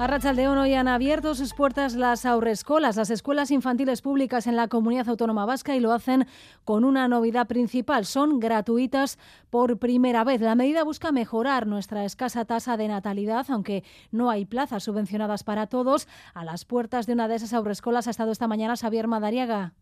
Arrachaldeón hoy han abierto sus puertas las aurescolas, las escuelas infantiles públicas en la comunidad autónoma vasca y lo hacen con una novedad principal. Son gratuitas por primera vez. La medida busca mejorar nuestra escasa tasa de natalidad, aunque no hay plazas subvencionadas para todos. A las puertas de una de esas aurescolas ha estado esta mañana Xavier Madariaga.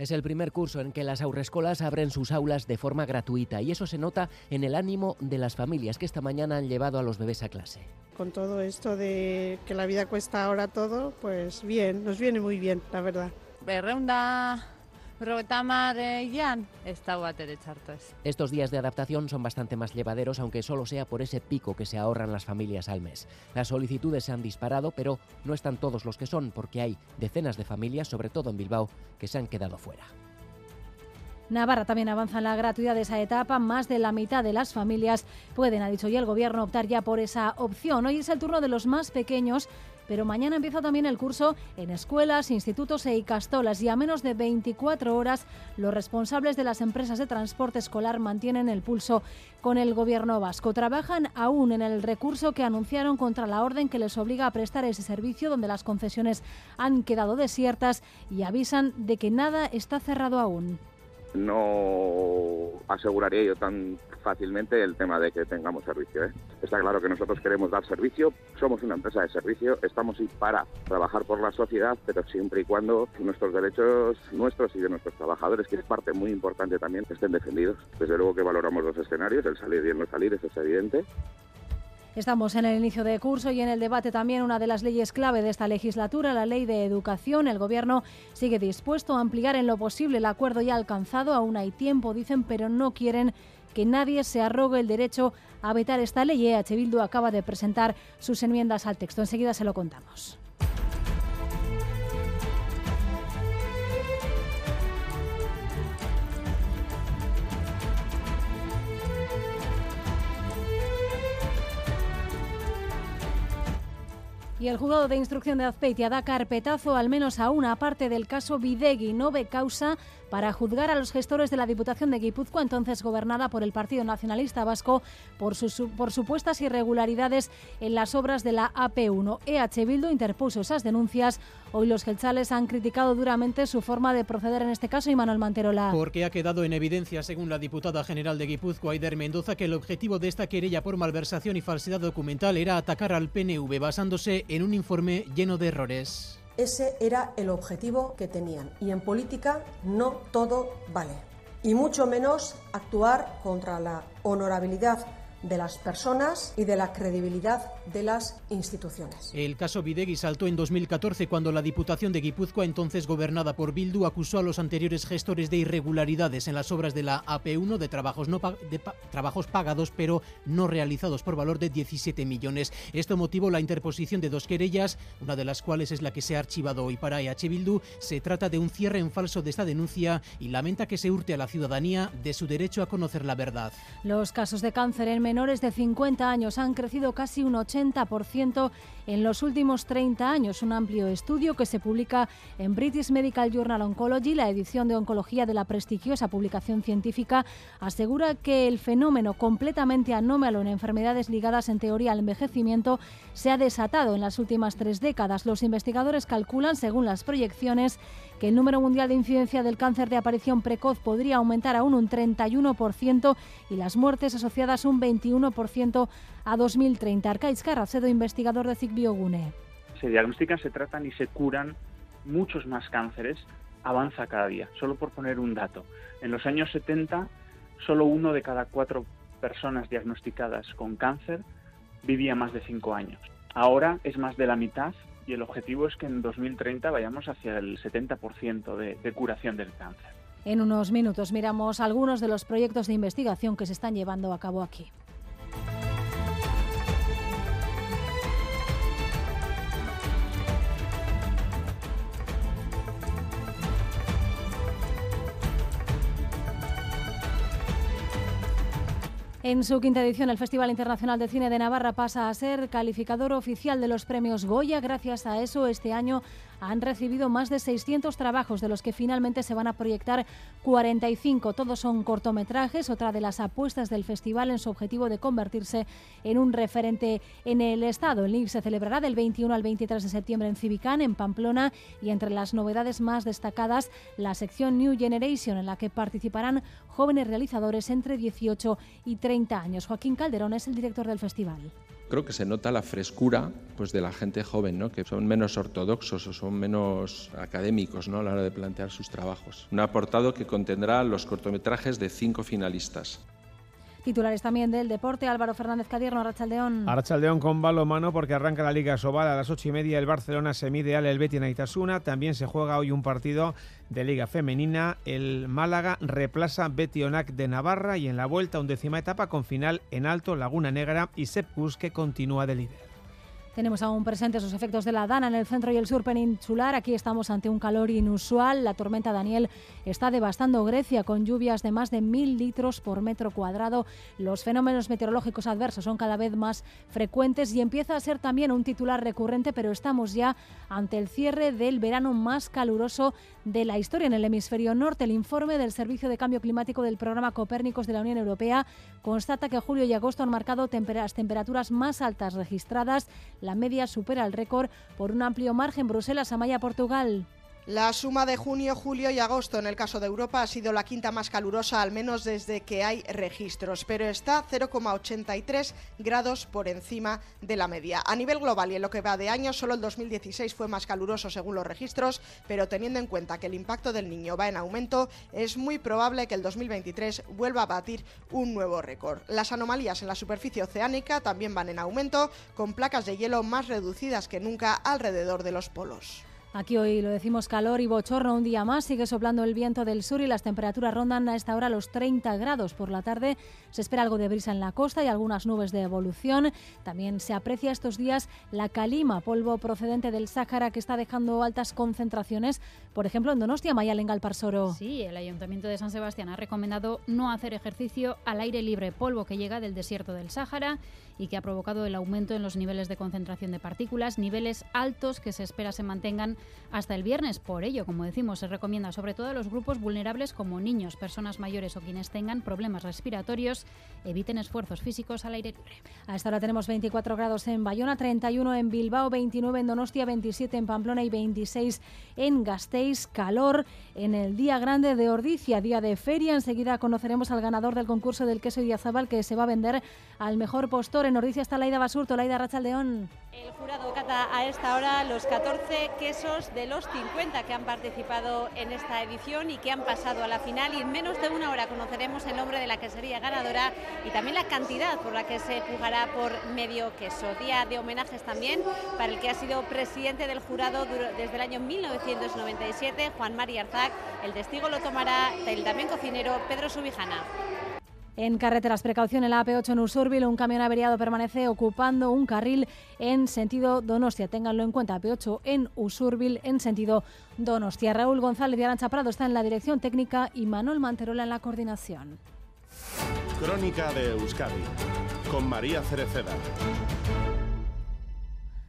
Es el primer curso en que las aurescolas abren sus aulas de forma gratuita y eso se nota en el ánimo de las familias que esta mañana han llevado a los bebés a clase. Con todo esto de que la vida cuesta ahora todo, pues bien, nos viene muy bien, la verdad. Berreunda estos días de adaptación son bastante más llevaderos, aunque solo sea por ese pico que se ahorran las familias al mes. Las solicitudes se han disparado, pero no están todos los que son, porque hay decenas de familias, sobre todo en Bilbao, que se han quedado fuera. Navarra también avanza en la gratuidad de esa etapa. Más de la mitad de las familias pueden, ha dicho ya el Gobierno, optar ya por esa opción. Hoy es el turno de los más pequeños pero mañana empieza también el curso en escuelas, institutos e icastolas y a menos de 24 horas los responsables de las empresas de transporte escolar mantienen el pulso con el gobierno vasco. Trabajan aún en el recurso que anunciaron contra la orden que les obliga a prestar ese servicio donde las concesiones han quedado desiertas y avisan de que nada está cerrado aún no aseguraría yo tan fácilmente el tema de que tengamos servicio. ¿eh? Está claro que nosotros queremos dar servicio, somos una empresa de servicio, estamos para trabajar por la sociedad, pero siempre y cuando nuestros derechos nuestros y de nuestros trabajadores, que es parte muy importante también, estén defendidos. Desde luego que valoramos los escenarios, el salir y el no salir, eso es evidente, Estamos en el inicio de curso y en el debate también una de las leyes clave de esta legislatura, la ley de educación. El Gobierno sigue dispuesto a ampliar en lo posible el acuerdo ya alcanzado. Aún hay tiempo, dicen, pero no quieren que nadie se arrogue el derecho a vetar esta ley. EH acaba de presentar sus enmiendas al texto. Enseguida se lo contamos. Y el juzgado de instrucción de Azpeitia da carpetazo al menos a una parte del caso Videgui. No ve causa para juzgar a los gestores de la Diputación de Guipúzcoa, entonces gobernada por el Partido Nacionalista Vasco, por, sus, por supuestas irregularidades en las obras de la AP1. EH Bildu interpuso esas denuncias. Hoy los gelchales han criticado duramente su forma de proceder en este caso y Manuel Manterola. Porque ha quedado en evidencia, según la diputada general de Guipúzcoa, Aider Mendoza, que el objetivo de esta querella por malversación y falsedad documental era atacar al PNV basándose en un informe lleno de errores. Ese era el objetivo que tenían. Y en política no todo vale. Y mucho menos actuar contra la honorabilidad de las personas y de la credibilidad de las instituciones. El caso Videgui saltó en 2014 cuando la Diputación de Guipúzcoa, entonces gobernada por Bildu, acusó a los anteriores gestores de irregularidades en las obras de la AP1 de trabajos, no de trabajos pagados pero no realizados por valor de 17 millones. Esto motivó la interposición de dos querellas, una de las cuales es la que se ha archivado hoy para EH Bildu. Se trata de un cierre en falso de esta denuncia y lamenta que se hurte a la ciudadanía de su derecho a conocer la verdad. Los casos de cáncer en menores de 50 años han crecido casi un 80% en los últimos 30 años. Un amplio estudio que se publica en British Medical Journal Oncology, la edición de oncología de la prestigiosa publicación científica, asegura que el fenómeno completamente anómalo en enfermedades ligadas en teoría al envejecimiento se ha desatado en las últimas tres décadas. Los investigadores calculan, según las proyecciones, que el número mundial de incidencia del cáncer de aparición precoz podría aumentar aún un 31% y las muertes asociadas un 21% a 2030. Arcaiz Carracedo, investigador de CIC Biogune. Se diagnostican, se tratan y se curan muchos más cánceres, avanza cada día. Solo por poner un dato. En los años 70, solo uno de cada cuatro personas diagnosticadas con cáncer vivía más de cinco años. Ahora es más de la mitad y el objetivo es que en 2030 vayamos hacia el 70% de, de curación del cáncer. En unos minutos miramos algunos de los proyectos de investigación que se están llevando a cabo aquí. En su quinta edición, el Festival Internacional de Cine de Navarra pasa a ser calificador oficial de los premios Goya. Gracias a eso, este año han recibido más de 600 trabajos, de los que finalmente se van a proyectar 45. Todos son cortometrajes, otra de las apuestas del festival en su objetivo de convertirse en un referente en el Estado. El LIC se celebrará del 21 al 23 de septiembre en Civicán, en Pamplona, y entre las novedades más destacadas, la sección New Generation, en la que participarán jóvenes realizadores entre 18 y 30 años. Joaquín Calderón es el director del festival creo que se nota la frescura pues, de la gente joven, ¿no? que son menos ortodoxos o son menos académicos ¿no? a la hora de plantear sus trabajos. Un apartado que contendrá los cortometrajes de cinco finalistas. Titulares también del deporte, Álvaro Fernández Cadierno, Arrachaldeón. Arrachaldeón con mano porque arranca la Liga Sobal a las ocho y media. El Barcelona se mide al el Betis Naitasuna. También se juega hoy un partido de Liga Femenina. El Málaga replaza Betionac de Navarra y en la vuelta undécima etapa con final en alto Laguna Negra y Sepkus que continúa de líder. Tenemos aún presentes los efectos de la Dana en el centro y el sur peninsular. Aquí estamos ante un calor inusual. La tormenta Daniel está devastando Grecia con lluvias de más de mil litros por metro cuadrado. Los fenómenos meteorológicos adversos son cada vez más frecuentes y empieza a ser también un titular recurrente, pero estamos ya ante el cierre del verano más caluroso de la historia en el hemisferio norte. El informe del Servicio de Cambio Climático del Programa Copérnicos de la Unión Europea constata que julio y agosto han marcado las temperaturas más altas registradas. La media supera el récord por un amplio margen. Bruselas, Amaya, Portugal. La suma de junio, julio y agosto en el caso de Europa ha sido la quinta más calurosa, al menos desde que hay registros, pero está 0,83 grados por encima de la media. A nivel global y en lo que va de año, solo el 2016 fue más caluroso según los registros, pero teniendo en cuenta que el impacto del niño va en aumento, es muy probable que el 2023 vuelva a batir un nuevo récord. Las anomalías en la superficie oceánica también van en aumento, con placas de hielo más reducidas que nunca alrededor de los polos. Aquí hoy lo decimos calor y bochorno un día más. Sigue soplando el viento del sur y las temperaturas rondan a esta hora los 30 grados por la tarde. Se espera algo de brisa en la costa y algunas nubes de evolución. También se aprecia estos días la calima, polvo procedente del Sáhara que está dejando altas concentraciones, por ejemplo en Donostia, Mayal Galparsoro. Sí, el Ayuntamiento de San Sebastián ha recomendado no hacer ejercicio al aire libre, polvo que llega del desierto del Sáhara y que ha provocado el aumento en los niveles de concentración de partículas, niveles altos que se espera se mantengan hasta el viernes. Por ello, como decimos, se recomienda sobre todo a los grupos vulnerables como niños, personas mayores o quienes tengan problemas respiratorios, eviten esfuerzos físicos al aire libre. A esta hora tenemos 24 grados en Bayona, 31 en Bilbao, 29 en Donostia, 27 en Pamplona y 26 en Gasteiz. Calor en el día grande de Ordicia, día de feria. Enseguida conoceremos al ganador del concurso del queso Idiazabal que se va a vender al mejor postor en Ordicia está Laida Basurto, Laida Rachaldeón. El jurado cata a esta hora los 14 quesos de los 50 que han participado en esta edición y que han pasado a la final y en menos de una hora conoceremos el nombre de la quesería ganadora y también la cantidad por la que se jugará por medio queso. Día de homenajes también para el que ha sido presidente del jurado desde el año 1997, Juan María Arzac. El testigo lo tomará el también cocinero Pedro Subijana. En carreteras, precaución en la AP8 en Usurbil, un camión averiado permanece ocupando un carril en sentido Donostia. Ténganlo en cuenta, AP8 en Usurbil en sentido Donostia. Raúl González de Arancha Prado está en la dirección técnica y Manuel Manterola en la coordinación. Crónica de Euskadi con María Cereceda.